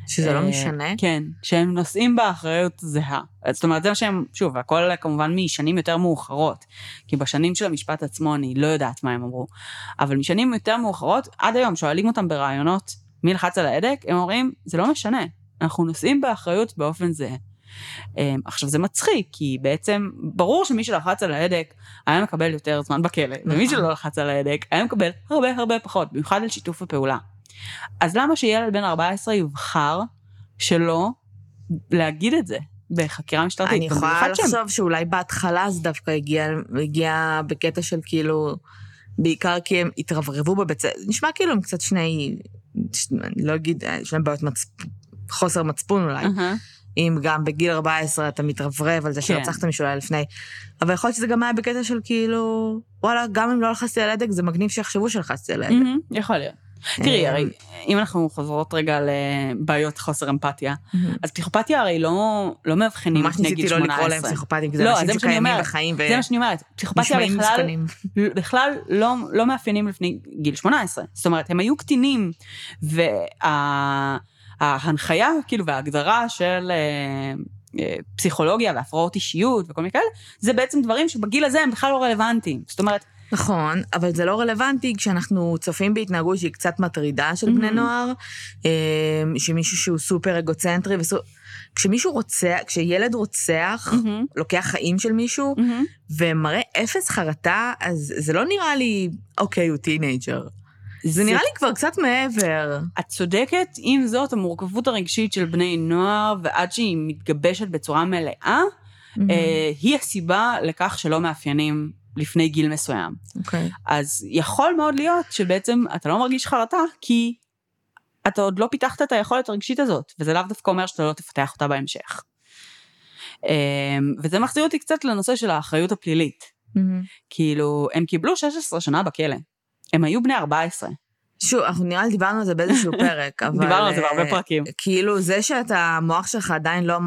אה. שזה לא אה, משנה? כן, שהם נושאים באחריות זהה. זאת אומרת, זה מה שהם, שוב, הכל כמובן משנים יותר מאוחרות, כי בשנים של המשפט עצמו אני לא יודעת מה הם אמרו, אבל משנים יותר מאוחרות, עד היום שואלים אותם ברעיונות מי לחץ על ההדק, הם אומרים, זה לא משנה, אנחנו נושאים באחריות באופן זהה. אמ, עכשיו זה מצחיק, כי בעצם ברור שמי שלחץ על ההדק היה מקבל יותר זמן בכלא, ומי נכון. שלא לחץ על ההדק היה מקבל הרבה הרבה פחות, במיוחד על שיתוף הפעולה. אז למה שילד בן 14 יבחר שלא להגיד את זה? בחקירה משטרתית. אני יכולה לחשוב שם... שאולי בהתחלה זה דווקא הגיע, הגיע בקטע של כאילו, בעיקר כי הם התרברבו בבית ספר, נשמע כאילו הם קצת שני, אני לא אגיד, יש להם בעיות מצפ... חוסר מצפון אולי. Uh-huh. אם גם בגיל 14 אתה מתרברב על זה כן. שרצחת מישהו אולי לפני. אבל יכול להיות שזה גם היה בקטע של כאילו, וואלה, גם אם לא לחצתי על הדק, זה מגניב שיחשבו שלחצתי על הדק. Mm-hmm, יכול להיות. תראי, הרי אם אנחנו חוזרות רגע לבעיות חוסר אמפתיה, אז פסיכופתיה הרי לא, לא מאבחנים לפני גיל 18. ממש ניסיתי לא לקרוא להם פסיכופתים, כי זה לא, אנשים שקיימים בחיים זה מה שאני אומרת. פסיכופתיה בכלל, בכלל לא, לא מאפיינים לפני גיל 18. זאת אומרת, הם היו קטינים, וה... ההנחיה, כאילו, וההגדרה של, אה, אה, פסיכולוגיה והפרעות אישיות וכל מיני כאלה, זה בעצם דברים שבגיל הזה הם בכלל לא רלוונטיים. זאת אומרת, נכון, אבל זה לא רלוונטי כשאנחנו צופים בהתנהגות שהיא קצת מטרידה של בני Mhm. נוער, אה, שמישהו שהוא סופר אגוצנטרי, וסו... כשמישהו רוצח, כשילד רוצח, mm-hmm, לוקח חיים של מישהו, mm-hmm. ומראה אפס חרטה, אז זה לא נראה לי, אוקיי, הוא teenager. זה נראה לי כבר קצת מעבר. את צודקת, עם זאת, המורכבות הרגשית של בני נוער, ועד שהיא מתגבשת בצורה מלאה, אה, היא הסיבה לכך שלא מאפיינים לפני גיל מסוים. אוקיי. אז יכול מאוד להיות שבעצם אתה לא מרגיש חרטה, כי אתה עוד לא פיתחת את היכולת הרגשית הזאת, וזה לאו דווקא אומר שאתה לא תפתח אותה בהמשך. אמ, וזה מחזיר אותי קצת לנושא של האחריות הפלילית. מהמם. כאילו, הם קיבלו 16 שנה בכלא. הם היו בני 14. שוב, אנחנו נראה לי דיברנו על זה באיזשהו *laughs* פרק, אבל... דיברנו על זה בהרבה אה, פרקים. כאילו, זה שאתה, המוח שלך עדיין לא...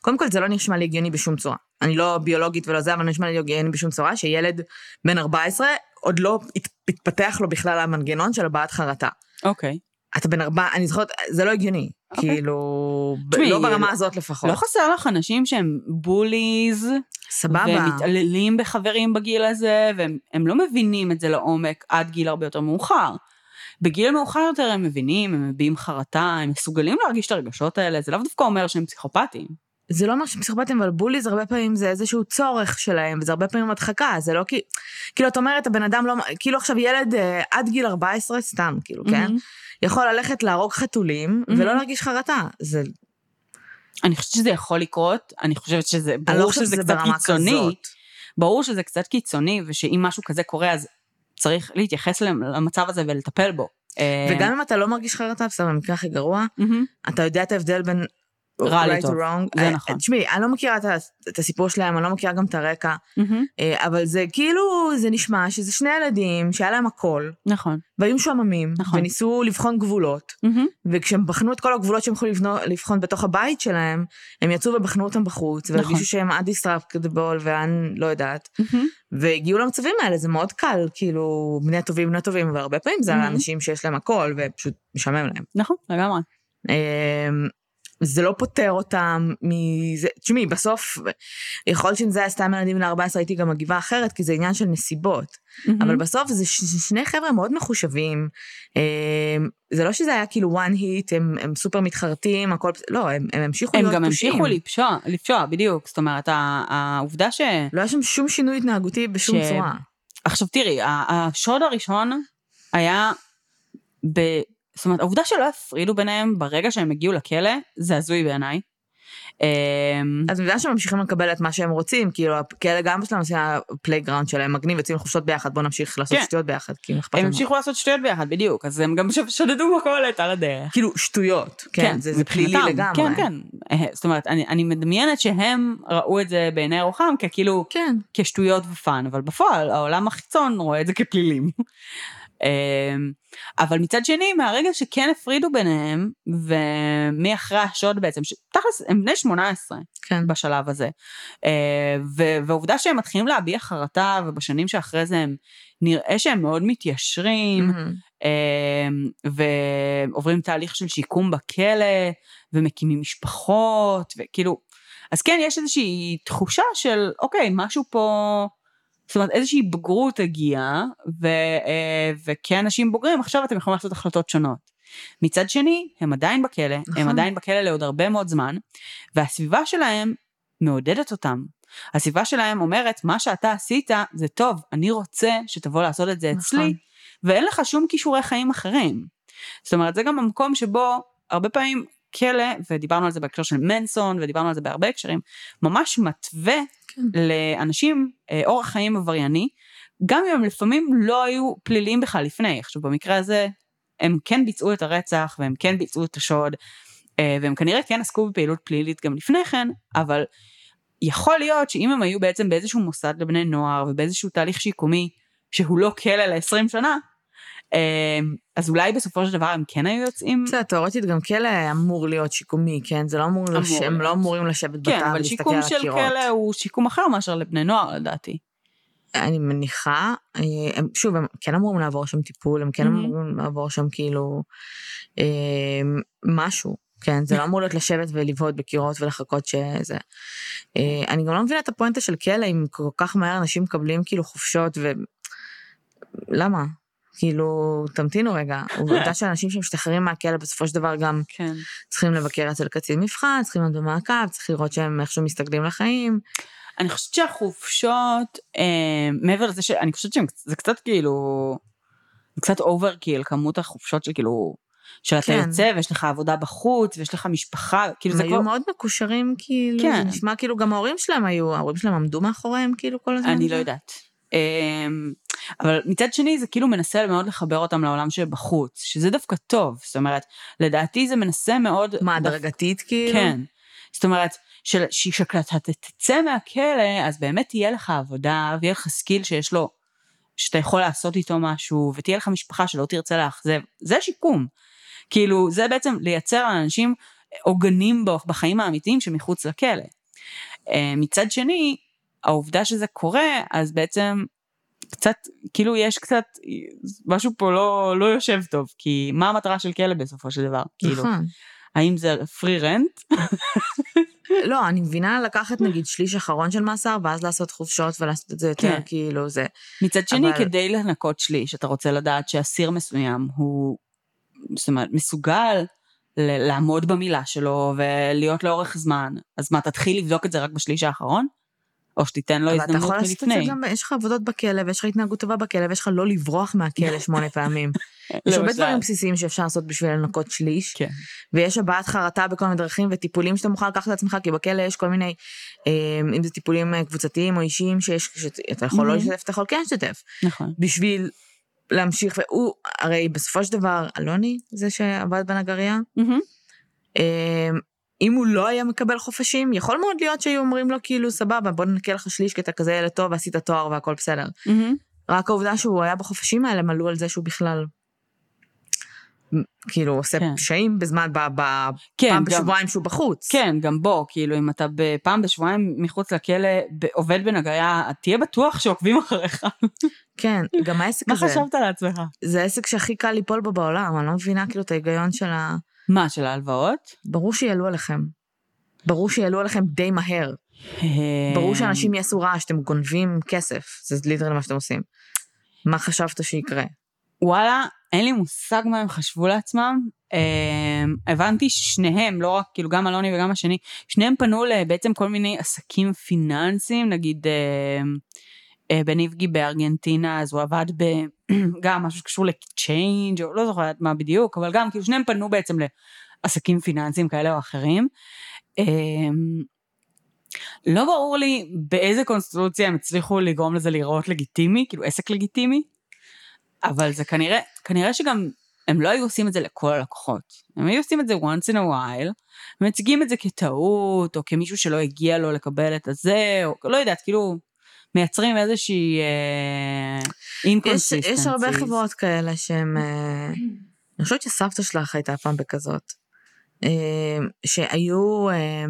קודם כל, זה לא נשמע לי הגיוני בשום צורה. אני לא ביולוגית ולא זה, אבל נשמע לי הגיוני בשום צורה, שילד בן 14, עוד לא הת- התפתח לו בכלל המנגנון של הבעת חרטה. אוקיי. אתה בן ארבע, אני זוכרת, זה לא הגיוני. אוקיי. כאילו, תשמעי, לא ברמה הזאת לפחות. לא חסר לך אנשים שהם בוליז, סבבה. והם מתעללים בחברים בגיל הזה, והם הם לא מבינים את זה לעומק עד גיל הרבה יותר מאוחר. בגיל מאוחר יותר הם מבינים, הם מביעים חרטה, הם מסוגלים להרגיש את הרגשות האלה, זה לאו דווקא אומר שהם פסיכופטים. זה לא אומר שהם פסיכופטים, אבל בוליז הרבה פעמים זה איזשהו צורך שלהם, וזה הרבה פעמים הדחקה, זה לא כי... כאילו, את אומרת, הבן אדם לא... כאילו עכשיו ילד אה, עד גיל 14, סתם, כאילו, כן? מהמם. יכול ללכת להרוג חתולים, מהמם. ולא להרגיש חרטה. זה... אני חושבת שזה יכול לקרות, אני חושבת שזה, לא ברור חושבת שזה שזה קצת קיצוני, כזאת. ברור שזה קצת קיצוני, ושאם משהו כזה קורה, אז צריך להתייחס למצב הזה ולטפל בו. אה, וגם אם אתה לא מרגיש חרטה, בסדר, במקרה הכי גרוע, מהמם. אתה יודע את ההבדל בין... רע לטוב. to wrong. זה אה, נכון. תשמעי, אני לא מכירה את הסיפור שלהם, אני לא מכירה גם את הרקע. אה, אבל זה כאילו, זה נשמע שזה שני ילדים שהיה להם הכל, נכון. והיו משועממים, נכון. וניסו לבחון גבולות. וכשהם בחנו את כל הגבולות שהם יכולים לבנו- לבחון בתוך הבית שלהם, הם יצאו ובחנו אותם בחוץ, נכון. והרגישו שהם undistractable ואני לא יודעת. והגיעו למצבים האלה, זה מאוד קל, כאילו, בני הטובים, בני הטובים, אבל הרבה פעמים זה. אנשים שיש להם הכל, ופשוט משעמם להם. נכון, לגמרי. זה לא פוטר אותם מזה, תשמעי, בסוף, יכול להיות שאם זה היה סתם ילדים בני 14, הייתי גם מגיבה אחרת, כי זה עניין של נסיבות. מהמם. אבל בסוף זה ש- שני חבר'ה מאוד מחושבים. אמ, זה לא שזה היה כאילו one hit, הם, הם סופר מתחרטים, הכל, לא, הם, הם המשיכו הם להיות גם פושעים. המשיכו לפשוע, לפשוע, בדיוק. זאת אומרת, העובדה ש... לא היה שם שום שינוי התנהגותי בשום ש- צורה. עכשיו תראי, השוד הראשון היה ב... זאת אומרת, העובדה שלא הפרידו ביניהם ברגע שהם הגיעו לכלא, זה הזוי בעיניי. אמ, אז בגלל שהם ממשיכים לקבל את מה שהם רוצים, כאילו, כאלה גם שלהם עושים ה playground שלהם, מגניב, יוצאים לחופשות ביחד, בואו נמשיך לעשות כן. שטויות ביחד, כי אכפת הם. המשיכו לעשות שטויות ביחד, בדיוק, אז הם גם שדדו מכולת על הדרך. כאילו, שטויות, כן, זה, זה פלילי לגמרי. כן, כן. אה, זאת אומרת, אני, אני מדמיינת שהם ראו את זה בעיני רוחם ככאילו, כן. כשטויות ו fun, אבל בפועל העולם החיצון רואה את זה כפלילים. אמ, אבל מצד שני, מהרגע שכן הפרידו ביניהם, ומאחרי השוד בעצם, שתכלס הם בני 18 כן. בשלב הזה, אה, ו- והעובדה שהם מתחילים להביע חרטה, ובשנים שאחרי זה הם נראה שהם מאוד מתיישרים. אמ, ועוברים תהליך של שיקום בכלא, ומקימים משפחות, וכאילו, אז כן, יש איזושהי תחושה של, אוקיי, משהו פה, זאת אומרת, איזושהי בגרות הגיעה, ו, אה, וכאנשים בוגרים, עכשיו אתם יכולים לעשות החלטות שונות. מצד שני, הם עדיין בכלא, נכון. הם עדיין בכלא לעוד הרבה מאוד זמן, והסביבה שלהם מעודדת אותם. הסביבה שלהם אומרת, מה שאתה עשית זה טוב, אני רוצה שתבוא לעשות את זה אצלי, נכון. ואין לך שום כישורי חיים אחרים. זאת אומרת, זה גם המקום שבו הרבה פעמים כלא, ודיברנו על זה בהקשר של מנסון, ודיברנו על זה בהרבה הקשרים, ממש מתווה כן. לאנשים אה, אורח חיים עברייני, גם אם הם לפעמים לא היו פליליים בכלל לפני. עכשיו, במקרה הזה, הם כן ביצעו את הרצח, והם כן ביצעו את השוד, אה, והם כנראה כן עסקו בפעילות פלילית גם לפני כן, אבל יכול להיות שאם הם היו בעצם באיזשהו מוסד לבני נוער, ובאיזשהו תהליך שיקומי, שהוא לא כלא ל-20 שנה, אז אולי בסופו של דבר הם כן היו יוצאים... בסדר, תיאורטית גם כלא אמור להיות שיקומי, כן? זה לא אמור, אמור לש... הם. לא אמורים לשבת בתא כן, אבל ולהסתכל שיקום על של הקירות. כלא הוא שיקום אחר מאשר לבני נוער לדעתי. אני מניחה, אה, הם, שוב, הם כן אמורים לעבור שם טיפול, הם כן Mhm. אמורים לעבור שם כאילו אה, משהו. כן, זה לא אמור להיות לשבת ולבהות בקירות ולחכות שזה. אה, אני גם לא מבינה את הפואנטה של כלא, אם כל כך מהר אנשים מקבלים כאילו חופשות ו... למה? כאילו, תמתינו רגע. עובדה *laughs* שאנשים שמשתחררים מהכלא בסופו של דבר גם כן. צריכים לבקר אצל קצין מבחן, צריכים להיות במעקב, צריך לראות שהם איכשהו מסתגלים לחיים. אני חושבת שהחופשות, אה, מעבר לזה שאני חושבת שזה קצת כאילו, זה קצת overkill, כמות החופשות של כאילו, שאתה כן. יוצא ויש לך עבודה בחוץ ויש לך משפחה, כאילו הם זה היו כל... מאוד מקושרים, כאילו, כן. זה נשמע כאילו גם ההורים שלהם היו, ההורים שלהם עמדו מאחוריהם כאילו כל הזמן. אני לא יודעת. אמ, אבל מצד שני זה כאילו מנסה מאוד לחבר אותם לעולם שבחוץ, שזה דווקא טוב, זאת אומרת, לדעתי זה מנסה מאוד... מה, דווקא- הדרגתית כאילו? כן. זאת אומרת, של- שכשאתה תצא מהכלא, אז באמת תהיה לך עבודה, ויהיה לך skill שיש לו, שאתה יכול לעשות איתו משהו, ותהיה לך משפחה שלא תרצה לאכזב. זה שיקום. כאילו, זה בעצם לייצר לאנשים עוגנים בחיים האמיתיים שמחוץ לכלא. אה, מצד שני, העובדה שזה קורה, אז בעצם קצת, כאילו יש קצת, משהו פה לא, לא יושב טוב, כי מה המטרה של כלא בסופו של דבר? כאילו, נכון. האם זה פרי רנט? *laughs* לא, אני מבינה לקחת נגיד שליש אחרון של מאסר, ואז לעשות חופשות ולעשות את זה יותר כן. כאילו זה. מצד שני, אבל- כדי לנקות שליש, אתה רוצה לדעת שאסיר מסוים הוא, זאת אומרת, מסוגל לעמוד במילה שלו ולהיות לאורך זמן. אז מה, תתחיל לבדוק את זה רק בשליש האחרון? או שתיתן לו אבל אתה הזדמנות יכול לעשות את זה מלפני? גם, יש לך עבודות בכלא, ויש לך התנהגות טובה בכלא, ויש לך לא לברוח מהכלא *laughs* שמונה פעמים. יש הרבה למשל. דברים בסיסיים שאפשר לעשות בשביל לנקות שליש. כן. ויש הבעת חרטה בכל מיני דרכים וטיפולים שאתה מוכן לקחת לעצמך, כי בכלא יש כל מיני, אה, אם זה טיפולים אה, קבוצתיים או אישיים, שיש, שאתה יכול לא Mhm. לשתף, אתה יכול כן לשתף. נכון. בשביל להמשיך, והוא, הרי בסופו של דבר, אלוני, זה שעבד בנגרייה, מהמם. אה, אם הוא לא היה מקבל חופשים, יכול מאוד להיות שהיו אומרים לו כאילו, סבבה, בוא ננקה לך שליש, כי אתה כזה ילד טוב ועשית תואר והכל בסדר. מהמם. רק העובדה שהוא היה בחופשים האלה, הם עלו על זה שהוא בכלל, כאילו, עושה כן. פשעים בזמן, ב- ב- כן, פעם בשבועיים שהוא בחוץ. כן, גם בוא, כאילו, אם אתה פעם בשבועיים מחוץ לכלא עובד בנגריה, תהיה בטוח שעוקבים אחריך. כן, גם העסק מה הזה, חשבת לעצמך? זה העסק שהכי קל ליפול בו בעולם, אני לא מבינה כאילו את ההיגיון של ה... מה, של ההלוואות? ברור שיעלו עליכם. ברור שיעלו עליכם די מהר. ברור אה, שאנשים יעשו רעש, אתם גונבים כסף, זה literally מה שאתם עושים. מה חשבת שיקרה? וואלה, אין לי מושג מה הם חשבו לעצמם. אה, הבנתי ששניהם, לא רק, כאילו, גם אלוני וגם השני, שניהם פנו לבעצם כל מיני עסקים פיננסיים, נגיד אה, בן איבגי בארגנטינה, אז הוא עבד ב... *clears throat* גם משהו שקשור ל change או לא זוכרת מה בדיוק, אבל גם, כאילו, שניהם פנו בעצם לעסקים פיננסיים כאלה או אחרים. אה, לא ברור לי באיזה קונסטרוקציה הם הצליחו לגרום לזה להיראות לגיטימי, כאילו עסק לגיטימי, אבל זה כנראה, כנראה שגם הם לא היו עושים את זה לכל הלקוחות. הם היו עושים את זה once in a while, ומציגים את זה כטעות, או כמישהו שלא הגיע לו לקבל את הזה, או לא יודעת, כאילו, מייצרים איזושהי אה, יש, הרבה חברות כאלה שהם... אה, אני חושבת שסבתא שלך הייתה פעם בכזאת. אה, שהיו... אה,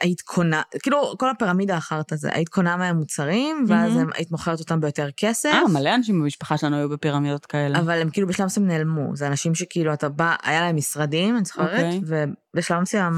היית קונה, כאילו כל הפירמידה האחרת הזה, היית קונה מהם מוצרים, ואז. הם- היית מוכרת אותם ביותר כסף, אה, מלא אנשים במשפחה שלנו היו בפירמידות כאלה. אבל הם כאילו בשלב מסוים נעלמו. זה אנשים שכאילו אתה בא, היה להם משרדים, אני זוכרת, אוקיי. ובשלב מסוים,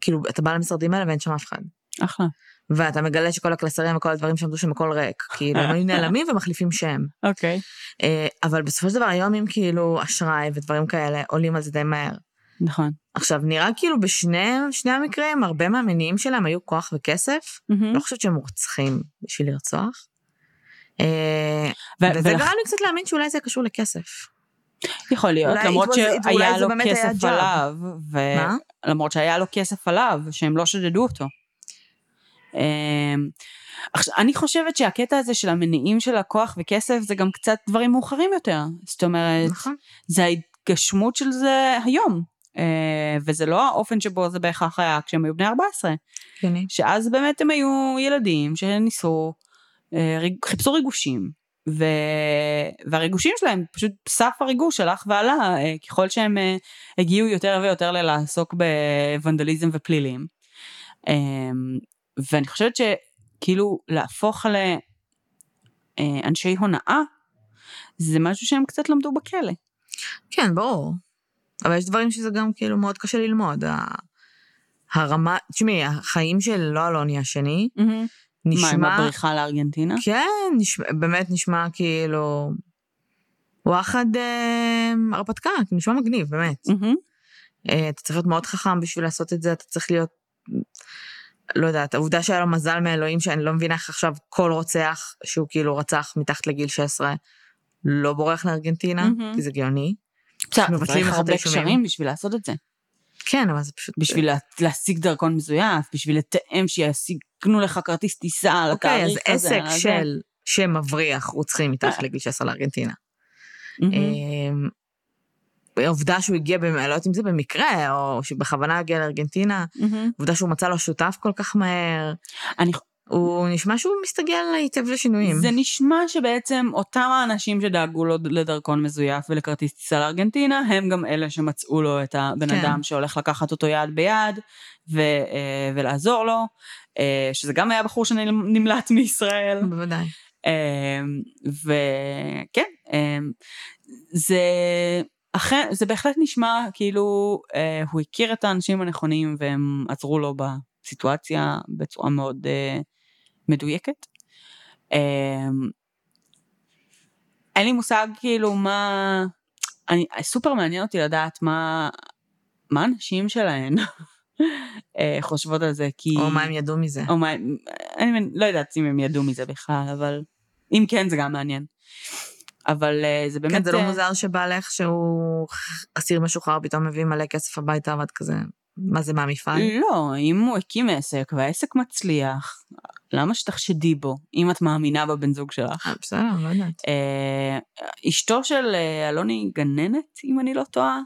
כאילו אתה בא למשרדים האלה ואין שם אף אחד. אחלה. ואתה מגלה שכל הקלסרים וכל הדברים שעמדו שם הכל ריק. כאילו הם היו נעלמים ומחליפים שם. אוקיי. אה, אבל בסופו של דבר היום אם כאילו אשראי ודברים כאלה עולים על זה די מהר. נכון. עכשיו נראה כאילו בשני שני המקרים הרבה מהמניעים שלהם היו כוח וכסף. מהמם. לא חושבת שהם רוצחים בשביל לרצוח. אה, וזה גרם לי קצת להאמין שאולי זה קשור לכסף. יכול להיות, למרות שהיה לו כסף. עליו, ו- מה? למרות שהיה לו כסף עליו, שהם לא שדדו אותו. אמ, עכשיו, אני חושבת שהקטע הזה של המניעים של הכוח וכסף זה גם קצת דברים מאוחרים יותר. זאת אומרת, נכון. זה ההתגשמות של זה היום. אה, וזה לא האופן שבו זה בהכרח היה כשהם היו בני 14. הגיוני. שאז באמת הם היו ילדים שניסו, אה, חיפשו ריגושים. ו... והריגושים שלהם, פשוט סף הריגוש הלך ועלה אה, ככל שהם הגיעו יותר ויותר ללעסוק בוונדליזם ופלילים. אה, ואני חושבת שכאילו להפוך לאנשי הונאה, זה משהו שהם קצת למדו בכלא. כן ברור. אבל יש דברים שזה גם כאילו מאוד קשה ללמוד. הרמה, תשמעי, החיים של לא אלוני השני, מה, עם נשמע, הבריחה לארגנטינה? כן, נשמע, באמת נשמע כאילו, וואחד אה, הרפתקה, כאילו, נשמע מגניב, באמת. מהמם. אה, אתה צריך להיות מאוד חכם בשביל לעשות את זה, אתה צריך להיות, לא יודעת, העובדה שהיה לו מזל מאלוהים, שאני לא מבינה איך עכשיו כל רוצח שהוא כאילו רצח מתחת לגיל 16, לא בורח לארגנטינה, מהמם. כי זה גאוני. בסדר, מבטלים לך הרבה. קשרים בשביל לעשות את זה. כן, אבל זה פשוט... בשביל לה- להשיג דרכון מזויף, בשביל לתאם שישיגנו לך כרטיס טיסה על אוקיי, אז התאריך הזה. עסק על זה. של שמבריח רוצחים מתחת לגיל 16 לארגנטינה. העובדה שהוא הגיע, אני לא יודעת אם זה במקרה, או שבכוונה הגיע לארגנטינה, מהמם. העובדה שהוא מצא לו שותף כל כך מהר, אני הוא נשמע שהוא מסתגל היטב לשינויים. זה נשמע שבעצם אותם האנשים שדאגו לו לדרכון מזויף ולכרטיס טיסה לארגנטינה, הם גם אלה שמצאו לו את הבן כן. אדם שהולך לקחת אותו יד ביד ו, אה, ולעזור לו, אה, שזה גם היה בחור שנמלט מישראל. בוודאי. אה, וכן, זה... אכן, זה בהחלט נשמע כאילו אה, הוא הכיר את האנשים הנכונים והם עזרו לו בסיטואציה בצורה מאוד אה, מדויקת. אה, אין לי מושג כאילו מה... אני, סופר מעניין אותי לדעת מה, מה הנשים שלהן אה, חושבות על זה, כי... או מה הם ידעו מזה. או מה, אני לא יודעת אם הם ידעו מזה בכלל, אבל אם כן זה גם מעניין. אבל אה, זה באמת... כן, זה לא אה, מוזר שבעלך שהוא אסיר משוחרר, פתאום מביא מלא כסף הביתה, ואת כזה, מה זה מהמפעל? לא, אם הוא הקים עסק והעסק מצליח, למה שתחשדי בו, אם את מאמינה בבן זוג שלך? אה, בסדר, לא יודעת. אשתו של אלוני גננת, אם אני לא טועה.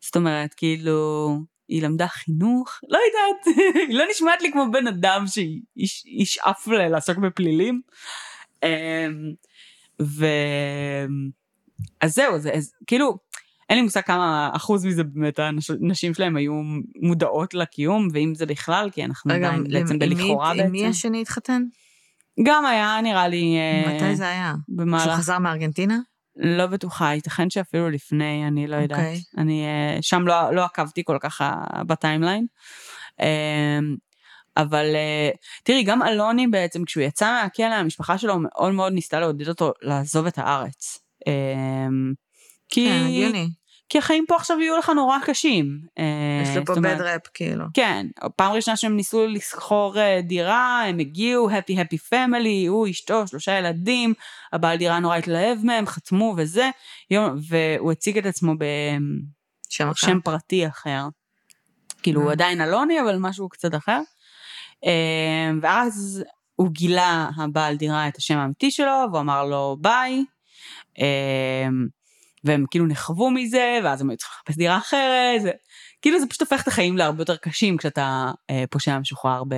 זאת אומרת, כאילו, היא למדה חינוך, לא יודעת, *laughs* היא לא נשמעת לי כמו בן אדם שישאף לעסוק בפלילים. אה, ו... אז זהו, זה, אז, כאילו, אין לי מושג כמה אחוז מזה באמת הנשים שלהם היו מודעות לקיום, ואם זה בכלל, כי אנחנו רגע, עדיין בעצם בלכאורה מי- עם מי בעצם. השני התחתן? גם היה נראה לי אה, מתי זה היה? שהוא במהלך חזר מארגנטינה? לא בטוחה, ייתכן שאפילו לפני, אני לא יודעת. אוקיי. אני אה, שם לא, לא עקבתי כל כך אה, בטיימליין. אבל אה, תראי, גם אלוני בעצם, כשהוא יצא מהכלא, המשפחה שלו מאוד מאוד ניסתה לעודד אותו לעזוב את הארץ. אה, כי, כן, הגיוני. כי החיים פה עכשיו יהיו לך נורא קשים. אה, יש לו פה בד ראפ, כאילו. כן, פעם ראשונה שהם ניסו לסחור אה, דירה, הם הגיעו, happy happy family, הוא אשתו, שלושה ילדים, הבעל דירה נורא התלהב מהם, חתמו וזה, יום, והוא הציג את עצמו. בשם פרטי אחר. כאילו, הוא. עדיין אלוני, אבל משהו קצת אחר. אה, ואז הוא גילה, הבעל דירה, את השם האמיתי שלו, והוא אמר לו ביי. אה, והם כאילו נחוו מזה, ואז הם היו צריכים לחפש דירה אחרת. זה, כאילו זה פשוט הופך את החיים להרבה יותר קשים כשאתה אה, פושע משוחרר ב,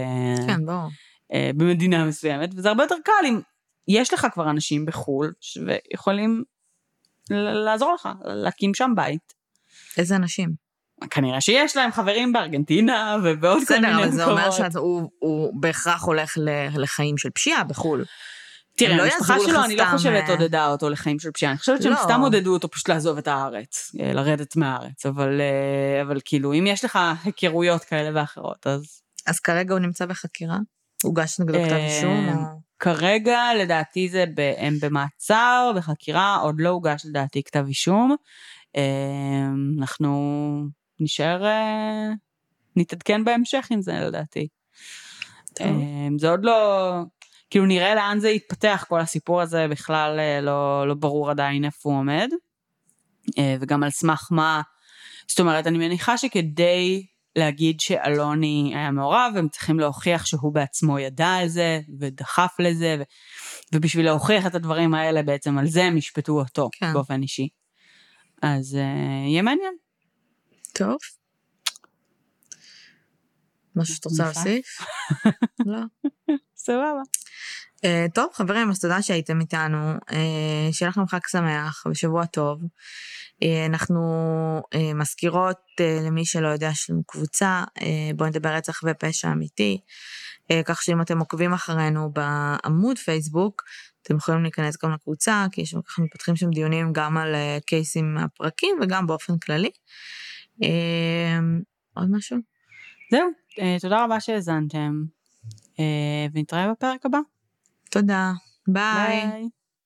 כן, ברור. אה, במדינה מסוימת, וזה הרבה יותר קל אם יש לך כבר אנשים בחו"ל ויכולים ל- לעזור לך, להקים שם בית. איזה אנשים? כנראה שיש להם חברים בארגנטינה ובעוד כל מיני בסדר, מקומות. אבל זה אומר שהוא בהכרח הולך ל- לחיים של פשיעה בחו"ל. תראה, לא המשפחה שלו, אני לא חושבת אה, עודדה אותו לחיים של פשיעה, אני חושבת שהם לא. סתם עודדו אותו פשוט לעזוב את הארץ, אה, לרדת מהארץ, אבל, אה, אבל כאילו, אם יש לך היכרויות כאלה ואחרות, אז אז כרגע הוא נמצא בחקירה? הוגש נגדו כתב אישום? כרגע, לדעתי זה, ב, הם במעצר, בחקירה, עוד לא הוגש לדעתי כתב אישום. אנחנו נשאר, אה, נתעדכן בהמשך עם זה לדעתי. טוב. אה, זה עוד לא, כאילו נראה לאן זה יתפתח, כל הסיפור הזה בכלל אה, לא, לא ברור עדיין איפה הוא עומד. וגם על סמך מה, זאת אומרת, אני מניחה שכדי להגיד שאלוני היה מעורב, הם צריכים להוכיח שהוא בעצמו ידע על זה, ודחף לזה, ו... ובשביל להוכיח את הדברים האלה, בעצם על זה הם ישפטו אותו כן. באופן אישי. אז uh, יהיה מעניין. טוב. משהו שאת רוצה. להוסיף? *laughs* לא. סבבה. Uh, טוב, חברים, אז תודה שהייתם איתנו. Uh, שיהיה לכם חג שמח ושבוע טוב. Uh, אנחנו uh, מזכירות uh, למי שלא יודע, יש לנו קבוצה, uh, בואו נדבר רצח ופשע אמיתי. Uh, כך שאם אתם עוקבים אחרינו בעמוד פייסבוק, אתם יכולים להיכנס גם לקבוצה, כי יש ככה מתפתחים שם דיונים גם על אה, קייסים מהפרקים וגם באופן כללי. אה, עוד משהו? זהו, אה, תודה רבה שהאזנתם, אה, ונתראה בפרק הבא. תודה. ביי. ביי.